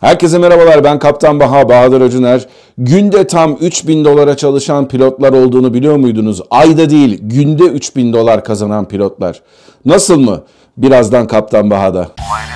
Herkese merhabalar ben Kaptan Baha Bahadır Öcüner. Günde tam 3000 dolara çalışan pilotlar olduğunu biliyor muydunuz? Ayda değil günde 3000 dolar kazanan pilotlar. Nasıl mı? Birazdan Kaptan Baha'da. Ladies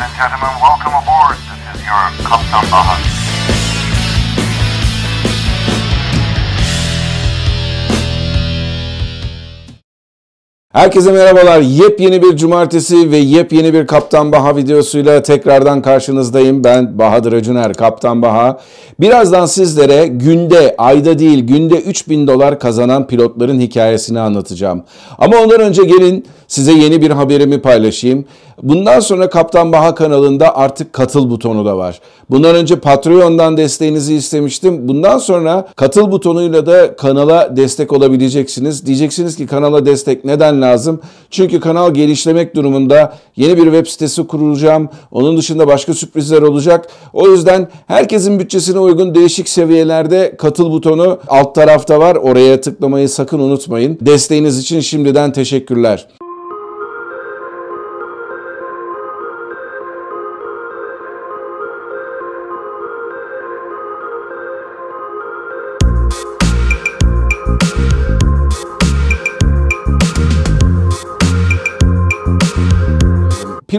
and gentlemen, welcome aboard. This is your Kaptan Baha. Herkese merhabalar. Yepyeni bir cumartesi ve yepyeni bir Kaptan Baha videosuyla tekrardan karşınızdayım. Ben Bahadır Öcüner, Kaptan Baha. Birazdan sizlere günde, ayda değil günde 3000 dolar kazanan pilotların hikayesini anlatacağım. Ama ondan önce gelin size yeni bir haberimi paylaşayım. Bundan sonra Kaptan Baha kanalında artık katıl butonu da var. Bundan önce Patreon'dan desteğinizi istemiştim. Bundan sonra katıl butonuyla da kanala destek olabileceksiniz. Diyeceksiniz ki kanala destek neden lazım? Çünkü kanal gelişlemek durumunda yeni bir web sitesi kurulacağım. Onun dışında başka sürprizler olacak. O yüzden herkesin bütçesine uygun değişik seviyelerde katıl butonu alt tarafta var. Oraya tıklamayı sakın unutmayın. Desteğiniz için şimdiden teşekkürler.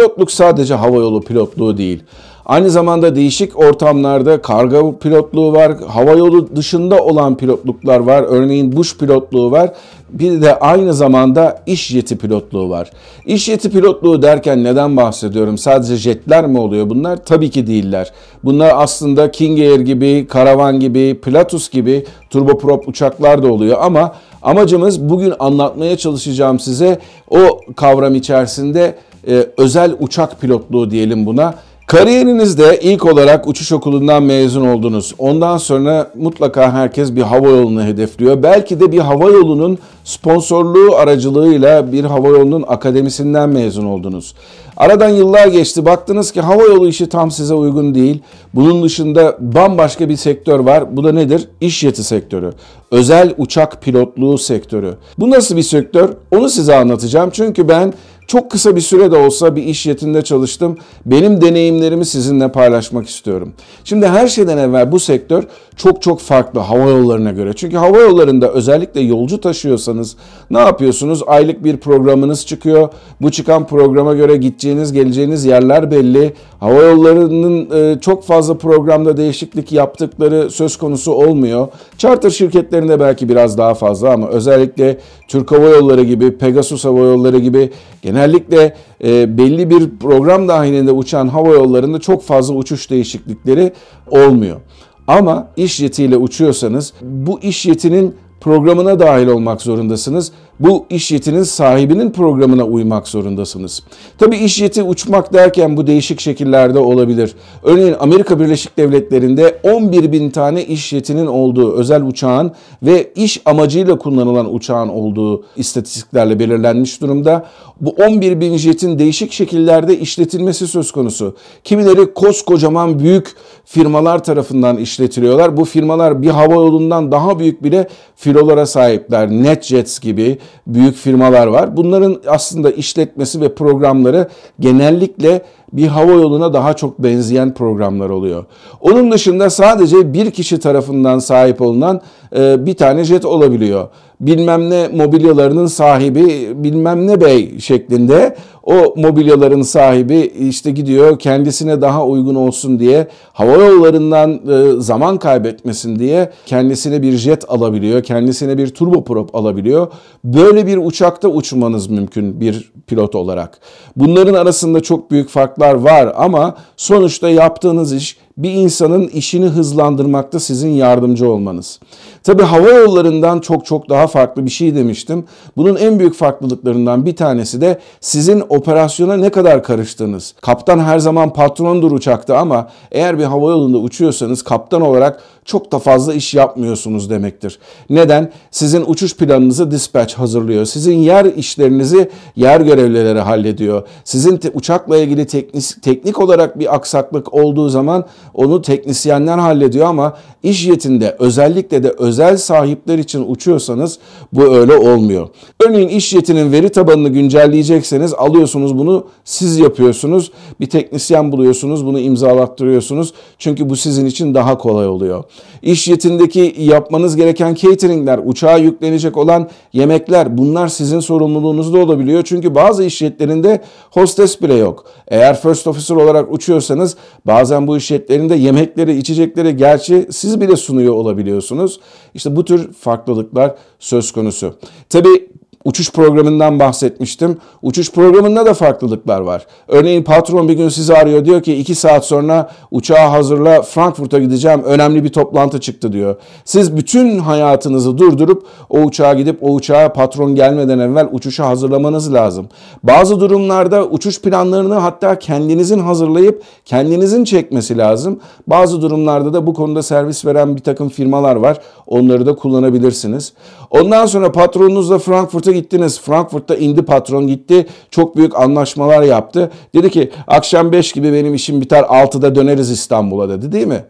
Pilotluk sadece havayolu pilotluğu değil. Aynı zamanda değişik ortamlarda karga pilotluğu var, havayolu dışında olan pilotluklar var. Örneğin buş pilotluğu var. Bir de aynı zamanda iş jeti pilotluğu var. İş jeti pilotluğu derken neden bahsediyorum? Sadece jetler mi oluyor bunlar? Tabii ki değiller. Bunlar aslında King Air gibi, Karavan gibi, Pilatus gibi turboprop uçaklar da oluyor ama amacımız bugün anlatmaya çalışacağım size o kavram içerisinde e, özel uçak pilotluğu diyelim buna. Kariyerinizde ilk olarak uçuş okulundan mezun oldunuz. Ondan sonra mutlaka herkes bir hava yolunu hedefliyor. Belki de bir hava yolunun sponsorluğu aracılığıyla bir hava yolunun akademisinden mezun oldunuz. Aradan yıllar geçti. Baktınız ki hava yolu işi tam size uygun değil. Bunun dışında bambaşka bir sektör var. Bu da nedir? İş jeti sektörü. Özel uçak pilotluğu sektörü. Bu nasıl bir sektör? Onu size anlatacağım. Çünkü ben çok kısa bir süre de olsa bir iş yetinde çalıştım. Benim deneyimlerimi sizinle paylaşmak istiyorum. Şimdi her şeyden evvel bu sektör çok çok farklı hava yollarına göre. Çünkü hava yollarında özellikle yolcu taşıyorsanız ne yapıyorsunuz? Aylık bir programınız çıkıyor. Bu çıkan programa göre gideceğiniz, geleceğiniz yerler belli. Hava yollarının e, çok fazla programda değişiklik yaptıkları söz konusu olmuyor. Charter şirketlerinde belki biraz daha fazla ama özellikle Türk Hava Yolları gibi, Pegasus Hava Yolları gibi genellikle e, belli bir program dahilinde uçan hava yollarında çok fazla uçuş değişiklikleri olmuyor. Ama iş jetiyle uçuyorsanız bu iş jetinin programına dahil olmak zorundasınız. Bu iş jetinin sahibinin programına uymak zorundasınız. Tabi iş jeti uçmak derken bu değişik şekillerde olabilir. Örneğin Amerika Birleşik Devletleri'nde 11 bin tane iş jetinin olduğu özel uçağın ve iş amacıyla kullanılan uçağın olduğu istatistiklerle belirlenmiş durumda. Bu 11 bin jetin değişik şekillerde işletilmesi söz konusu. Kimileri koskocaman büyük firmalar tarafından işletiliyorlar. Bu firmalar bir hava yolundan daha büyük bile filolara sahipler. NetJets gibi büyük firmalar var. Bunların aslında işletmesi ve programları genellikle bir hava yoluna daha çok benzeyen programlar oluyor. Onun dışında sadece bir kişi tarafından sahip olunan e, bir tane jet olabiliyor. Bilmem ne mobilyalarının sahibi bilmem ne bey şeklinde o mobilyaların sahibi işte gidiyor kendisine daha uygun olsun diye hava yollarından e, zaman kaybetmesin diye kendisine bir jet alabiliyor. Kendisine bir turboprop alabiliyor. Böyle bir uçakta uçmanız mümkün bir pilot olarak. Bunların arasında çok büyük farklar var ama sonuçta yaptığınız iş bir insanın işini hızlandırmakta sizin yardımcı olmanız. Tabi hava yollarından çok çok daha farklı bir şey demiştim. Bunun en büyük farklılıklarından bir tanesi de sizin operasyona ne kadar karıştığınız. Kaptan her zaman patrondur uçakta ama eğer bir hava yolunda uçuyorsanız kaptan olarak çok da fazla iş yapmıyorsunuz demektir. Neden? Sizin uçuş planınızı dispatch hazırlıyor. Sizin yer işlerinizi yer görevlileri hallediyor. Sizin uçakla ilgili teknik, teknik olarak bir aksaklık olduğu zaman onu teknisyenler hallediyor ama iş yetinde özellikle de özel sahipler için uçuyorsanız bu öyle olmuyor. Örneğin iş yetinin veri tabanını güncelleyecekseniz alıyorsunuz bunu siz yapıyorsunuz. Bir teknisyen buluyorsunuz bunu imzalattırıyorsunuz. Çünkü bu sizin için daha kolay oluyor. İş yetindeki yapmanız gereken cateringler, uçağa yüklenecek olan yemekler bunlar sizin sorumluluğunuzda olabiliyor. Çünkü bazı iş yetlerinde hostes bile yok. Eğer first officer olarak uçuyorsanız bazen bu iş yetlerinde yemekleri, içecekleri gerçi siz bile sunuyor olabiliyorsunuz. İşte bu tür farklılıklar söz konusu. Tabii uçuş programından bahsetmiştim. Uçuş programında da farklılıklar var. Örneğin patron bir gün sizi arıyor diyor ki iki saat sonra uçağı hazırla Frankfurt'a gideceğim önemli bir toplantı çıktı diyor. Siz bütün hayatınızı durdurup o uçağa gidip o uçağa patron gelmeden evvel uçuşa hazırlamanız lazım. Bazı durumlarda uçuş planlarını hatta kendinizin hazırlayıp kendinizin çekmesi lazım. Bazı durumlarda da bu konuda servis veren bir takım firmalar var. Onları da kullanabilirsiniz. Ondan sonra patronunuzla Frankfurt'a gittiniz. Frankfurt'ta indi patron gitti. Çok büyük anlaşmalar yaptı. Dedi ki akşam 5 gibi benim işim biter 6'da döneriz İstanbul'a dedi değil mi?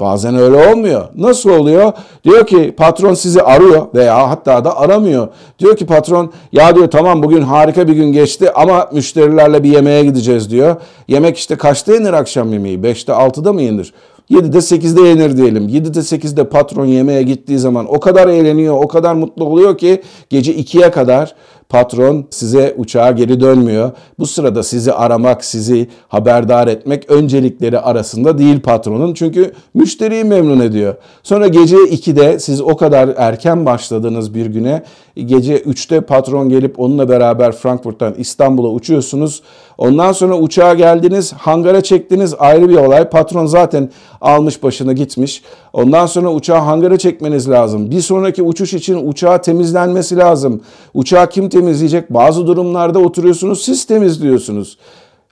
Bazen öyle olmuyor. Nasıl oluyor? Diyor ki patron sizi arıyor veya hatta da aramıyor. Diyor ki patron ya diyor tamam bugün harika bir gün geçti ama müşterilerle bir yemeğe gideceğiz diyor. Yemek işte kaçta yenir akşam yemeği? 5'te 6'da mı yenir? 7'de 8'de yenir diyelim. 7'de 8'de patron yemeğe gittiği zaman o kadar eğleniyor, o kadar mutlu oluyor ki gece 2'ye kadar patron size uçağa geri dönmüyor. Bu sırada sizi aramak, sizi haberdar etmek öncelikleri arasında değil patronun. Çünkü müşteriyi memnun ediyor. Sonra gece 2'de siz o kadar erken başladığınız bir güne gece 3'te patron gelip onunla beraber Frankfurt'tan İstanbul'a uçuyorsunuz. Ondan sonra uçağa geldiniz, hangara çektiniz ayrı bir olay. Patron zaten almış başına gitmiş. Ondan sonra uçağı hangara çekmeniz lazım. Bir sonraki uçuş için uçağı temizlenmesi lazım. Uçağı kim temizleyecek? Bazı durumlarda oturuyorsunuz siz temizliyorsunuz.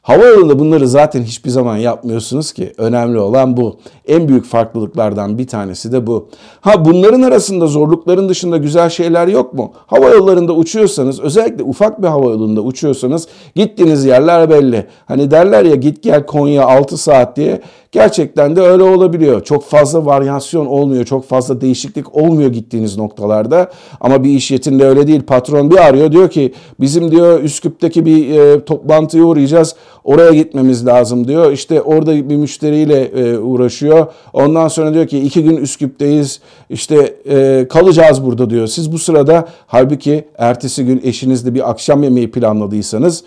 Havayolunda bunları zaten hiçbir zaman yapmıyorsunuz ki. Önemli olan bu. En büyük farklılıklardan bir tanesi de bu. Ha bunların arasında zorlukların dışında güzel şeyler yok mu? Hava yollarında uçuyorsanız özellikle ufak bir hava yolunda uçuyorsanız gittiğiniz yerler belli. Hani derler ya git gel Konya 6 saat diye. Gerçekten de öyle olabiliyor. Çok fazla varyasyon olmuyor. Çok fazla değişiklik olmuyor gittiğiniz noktalarda. Ama bir iş yetinde öyle değil. Patron bir arıyor diyor ki bizim diyor Üsküp'teki bir e, toplantıya uğrayacağız. Oraya gitmemiz lazım diyor. İşte orada bir müşteriyle e, uğraşıyor. Ondan sonra diyor ki iki gün Üsküp'teyiz. İşte e, kalacağız burada diyor. Siz bu sırada halbuki ertesi gün eşinizle bir akşam yemeği planladıysanız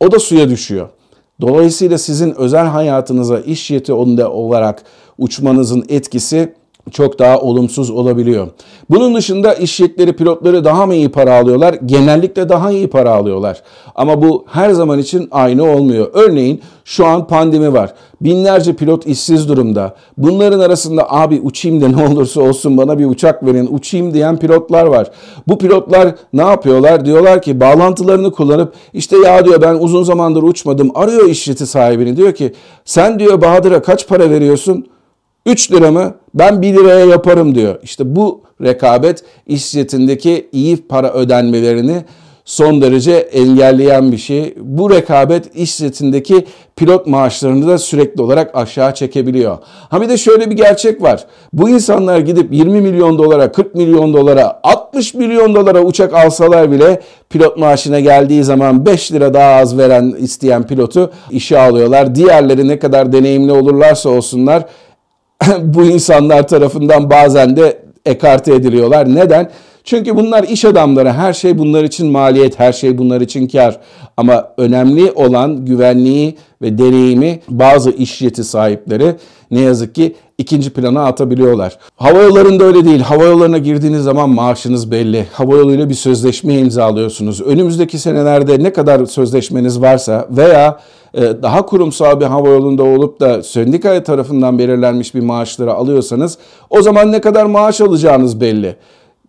o da suya düşüyor. Dolayısıyla sizin özel hayatınıza iş yeti olarak uçmanızın etkisi çok daha olumsuz olabiliyor. Bunun dışında iş yetleri pilotları daha mı iyi para alıyorlar? Genellikle daha iyi para alıyorlar. Ama bu her zaman için aynı olmuyor. Örneğin şu an pandemi var. Binlerce pilot işsiz durumda. Bunların arasında abi uçayım da ne olursa olsun bana bir uçak verin uçayım diyen pilotlar var. Bu pilotlar ne yapıyorlar? Diyorlar ki bağlantılarını kullanıp işte ya diyor ben uzun zamandır uçmadım. Arıyor iş yeti sahibini diyor ki sen diyor Bahadır'a kaç para veriyorsun? 3 lira mı? Ben 1 liraya yaparım diyor. İşte bu rekabet iş jetindeki iyi para ödenmelerini son derece engelleyen bir şey. Bu rekabet iş jetindeki pilot maaşlarını da sürekli olarak aşağı çekebiliyor. Ha bir de şöyle bir gerçek var. Bu insanlar gidip 20 milyon dolara, 40 milyon dolara, 60 milyon dolara uçak alsalar bile pilot maaşına geldiği zaman 5 lira daha az veren isteyen pilotu işe alıyorlar. Diğerleri ne kadar deneyimli olurlarsa olsunlar bu insanlar tarafından bazen de ekarte ediliyorlar. Neden? Çünkü bunlar iş adamları. Her şey bunlar için maliyet, her şey bunlar için kar. Ama önemli olan güvenliği ve deneyimi bazı iş yeti sahipleri ne yazık ki ikinci plana atabiliyorlar. Hava yollarında öyle değil. Hava yollarına girdiğiniz zaman maaşınız belli. Hava yoluyla bir sözleşme imzalıyorsunuz. Önümüzdeki senelerde ne kadar sözleşmeniz varsa veya e, daha kurumsal bir hava yolunda olup da sendika tarafından belirlenmiş bir maaşları alıyorsanız o zaman ne kadar maaş alacağınız belli.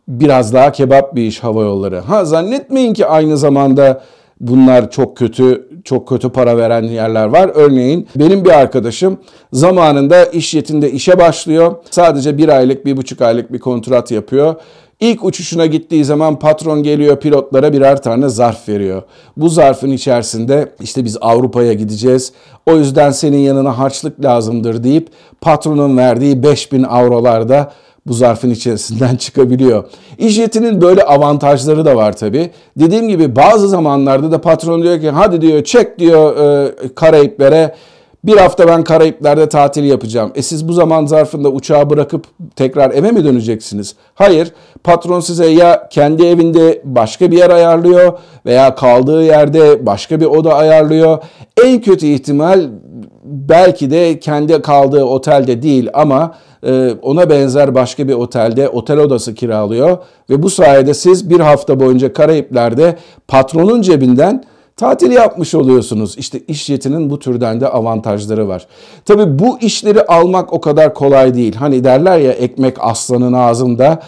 Biraz daha kebap bir iş hava yolları. Ha zannetmeyin ki aynı zamanda bunlar çok kötü çok kötü para veren yerler var. Örneğin benim bir arkadaşım zamanında iş yetinde işe başlıyor. Sadece bir aylık, bir buçuk aylık bir kontrat yapıyor. İlk uçuşuna gittiği zaman patron geliyor pilotlara birer tane zarf veriyor. Bu zarfın içerisinde işte biz Avrupa'ya gideceğiz. O yüzden senin yanına harçlık lazımdır deyip patronun verdiği 5000 avrolarda bu zarfın içerisinden çıkabiliyor. İşletinin böyle avantajları da var tabii. Dediğim gibi bazı zamanlarda da patron diyor ki hadi diyor çek diyor e, Karayiplere bir hafta ben Karayipler'de tatil yapacağım. E siz bu zaman zarfında uçağı bırakıp tekrar eve mi döneceksiniz? Hayır. Patron size ya kendi evinde başka bir yer ayarlıyor veya kaldığı yerde başka bir oda ayarlıyor. En kötü ihtimal belki de kendi kaldığı otelde değil ama e, ona benzer başka bir otelde otel odası kiralıyor ve bu sayede siz bir hafta boyunca Karayipler'de patronun cebinden tatil yapmış oluyorsunuz. İşte iş yetinin bu türden de avantajları var. Tabii bu işleri almak o kadar kolay değil. Hani derler ya ekmek aslanın ağzında.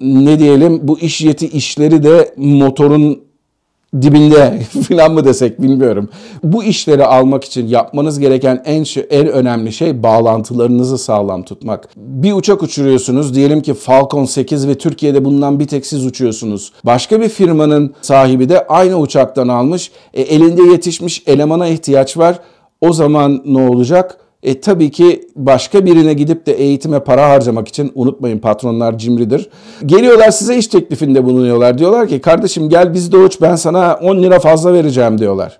Ne diyelim bu iş yeti işleri de motorun dibinde filan mı desek bilmiyorum. Bu işleri almak için yapmanız gereken en şey, en önemli şey bağlantılarınızı sağlam tutmak. Bir uçak uçuruyorsunuz diyelim ki Falcon 8 ve Türkiye'de bundan bir tek siz uçuyorsunuz. Başka bir firmanın sahibi de aynı uçaktan almış. E, elinde yetişmiş elemana ihtiyaç var. O zaman ne olacak? E tabii ki başka birine gidip de eğitime para harcamak için unutmayın patronlar cimridir. Geliyorlar size iş teklifinde bulunuyorlar. Diyorlar ki kardeşim gel bizde uç ben sana 10 lira fazla vereceğim diyorlar.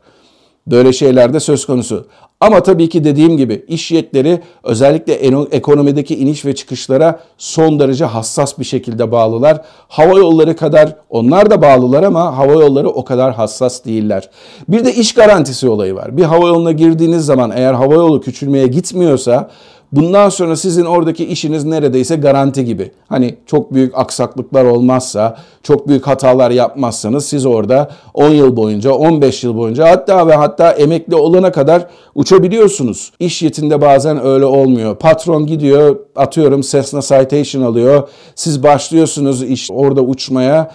Böyle şeyler de söz konusu. Ama tabii ki dediğim gibi iş yetleri özellikle ekonomideki iniş ve çıkışlara son derece hassas bir şekilde bağlılar. Hava yolları kadar onlar da bağlılar ama hava yolları o kadar hassas değiller. Bir de iş garantisi olayı var. Bir hava yoluna girdiğiniz zaman eğer hava yolu küçülmeye gitmiyorsa Bundan sonra sizin oradaki işiniz neredeyse garanti gibi. Hani çok büyük aksaklıklar olmazsa, çok büyük hatalar yapmazsanız siz orada 10 yıl boyunca, 15 yıl boyunca hatta ve hatta emekli olana kadar uçabiliyorsunuz. İş yetinde bazen öyle olmuyor. Patron gidiyor, atıyorum Cessna Citation alıyor. Siz başlıyorsunuz iş orada uçmaya.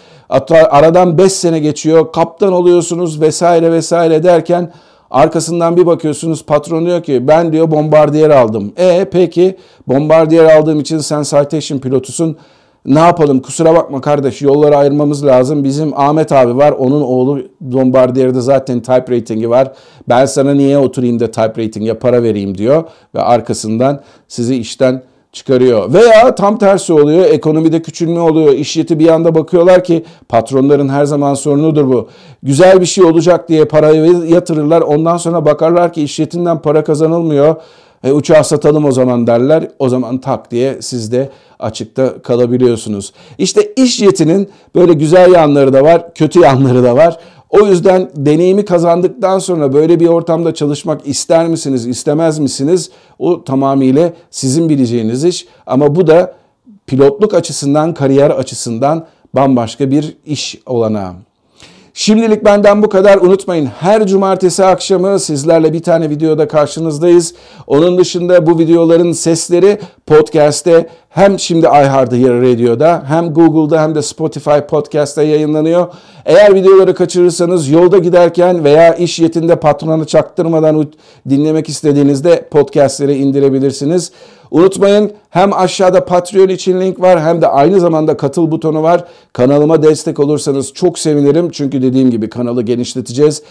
Aradan 5 sene geçiyor, kaptan oluyorsunuz vesaire vesaire derken Arkasından bir bakıyorsunuz patron diyor ki ben diyor bombardiyer aldım. E peki bombardiyer aldığım için sen citation pilotusun. Ne yapalım kusura bakma kardeş yolları ayırmamız lazım. Bizim Ahmet abi var onun oğlu Bombardier'de zaten type ratingi var. Ben sana niye oturayım da type rating'e para vereyim diyor. Ve arkasından sizi işten çıkarıyor. Veya tam tersi oluyor. Ekonomide küçülme oluyor. İş yeti bir anda bakıyorlar ki patronların her zaman sorunudur bu. Güzel bir şey olacak diye parayı yatırırlar. Ondan sonra bakarlar ki iş yetinden para kazanılmıyor. E, uçağı satalım o zaman derler. O zaman tak diye siz de açıkta kalabiliyorsunuz. İşte iş yetinin böyle güzel yanları da var, kötü yanları da var. O yüzden deneyimi kazandıktan sonra böyle bir ortamda çalışmak ister misiniz, istemez misiniz? O tamamıyla sizin bileceğiniz iş. Ama bu da pilotluk açısından, kariyer açısından bambaşka bir iş olanağı. Şimdilik benden bu kadar. Unutmayın her cumartesi akşamı sizlerle bir tane videoda karşınızdayız. Onun dışında bu videoların sesleri podcast'te hem şimdi iHeartRadio'da hem Google'da hem de Spotify podcast'ta yayınlanıyor. Eğer videoları kaçırırsanız yolda giderken veya iş yetinde patronu çaktırmadan dinlemek istediğinizde podcast'leri indirebilirsiniz. Unutmayın hem aşağıda Patreon için link var hem de aynı zamanda katıl butonu var. Kanalıma destek olursanız çok sevinirim. Çünkü dediğim gibi kanalı genişleteceğiz.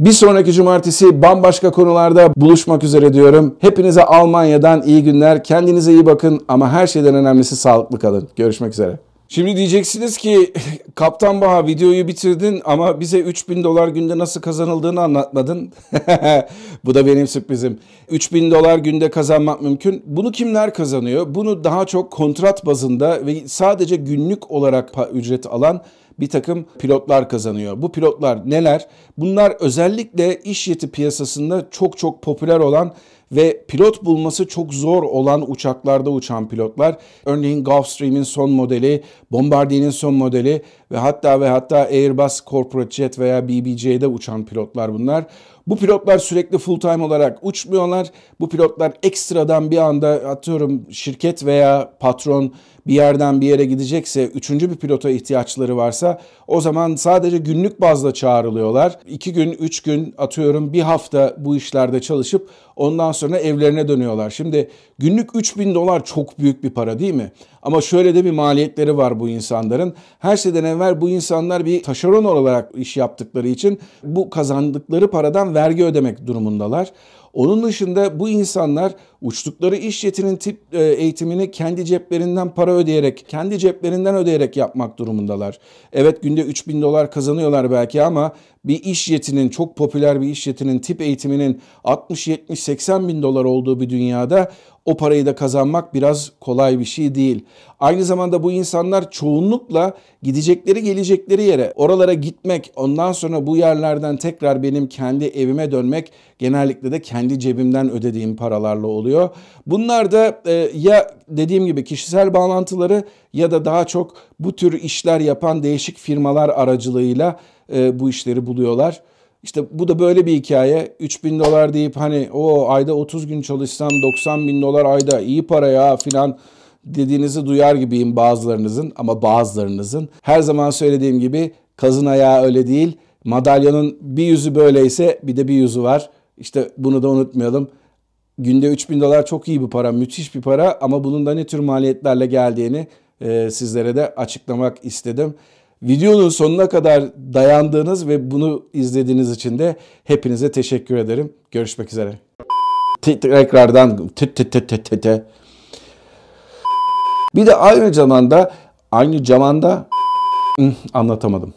Bir sonraki cumartesi bambaşka konularda buluşmak üzere diyorum. Hepinize Almanya'dan iyi günler. Kendinize iyi bakın ama her şeyden önemlisi sağlıklı kalın. Görüşmek üzere. Şimdi diyeceksiniz ki Kaptan Baha videoyu bitirdin ama bize 3000 dolar günde nasıl kazanıldığını anlatmadın. Bu da benim sürprizim. 3000 dolar günde kazanmak mümkün. Bunu kimler kazanıyor? Bunu daha çok kontrat bazında ve sadece günlük olarak ücret alan bir takım pilotlar kazanıyor. Bu pilotlar neler? Bunlar özellikle iş yeti piyasasında çok çok popüler olan ve pilot bulması çok zor olan uçaklarda uçan pilotlar. Örneğin Gulfstream'in son modeli, Bombardier'in son modeli ve hatta ve hatta Airbus Corporate Jet veya BBJ'de uçan pilotlar bunlar. Bu pilotlar sürekli full time olarak uçmuyorlar. Bu pilotlar ekstradan bir anda atıyorum şirket veya patron bir yerden bir yere gidecekse, üçüncü bir pilota ihtiyaçları varsa o zaman sadece günlük bazda çağrılıyorlar. İki gün, üç gün atıyorum bir hafta bu işlerde çalışıp ondan sonra evlerine dönüyorlar. Şimdi günlük 3000 dolar çok büyük bir para değil mi? Ama şöyle de bir maliyetleri var bu insanların. Her şeyden evvel bu insanlar bir taşeron olarak iş yaptıkları için bu kazandıkları paradan vergi ödemek durumundalar. Onun dışında bu insanlar uçtukları iş jetinin tip e, eğitimini kendi ceplerinden para ödeyerek, kendi ceplerinden ödeyerek yapmak durumundalar. Evet günde 3000 dolar kazanıyorlar belki ama bir iş jetinin, çok popüler bir iş jetinin tip eğitiminin 60, 70, 80 bin dolar olduğu bir dünyada o parayı da kazanmak biraz kolay bir şey değil. Aynı zamanda bu insanlar çoğunlukla gidecekleri gelecekleri yere, oralara gitmek, ondan sonra bu yerlerden tekrar benim kendi evime dönmek genellikle de kendi cebimden ödediğim paralarla oluyor. Bunlar da e, ya dediğim gibi kişisel bağlantıları ya da daha çok bu tür işler yapan değişik firmalar aracılığıyla e, bu işleri buluyorlar. İşte bu da böyle bir hikaye. 3000 dolar deyip hani o ayda 30 gün çalışsam 90 bin dolar ayda iyi para ya filan dediğinizi duyar gibiyim bazılarınızın ama bazılarınızın. Her zaman söylediğim gibi kazın ayağı öyle değil. Madalyanın bir yüzü böyleyse bir de bir yüzü var. İşte bunu da unutmayalım. Günde 3000 dolar çok iyi bir para, müthiş bir para ama bunun da ne tür maliyetlerle geldiğini e, sizlere de açıklamak istedim. Videonun sonuna kadar dayandığınız ve bunu izlediğiniz için de hepinize teşekkür ederim. Görüşmek üzere. Tekrardan. Bir de aynı zamanda aynı zamanda anlatamadım.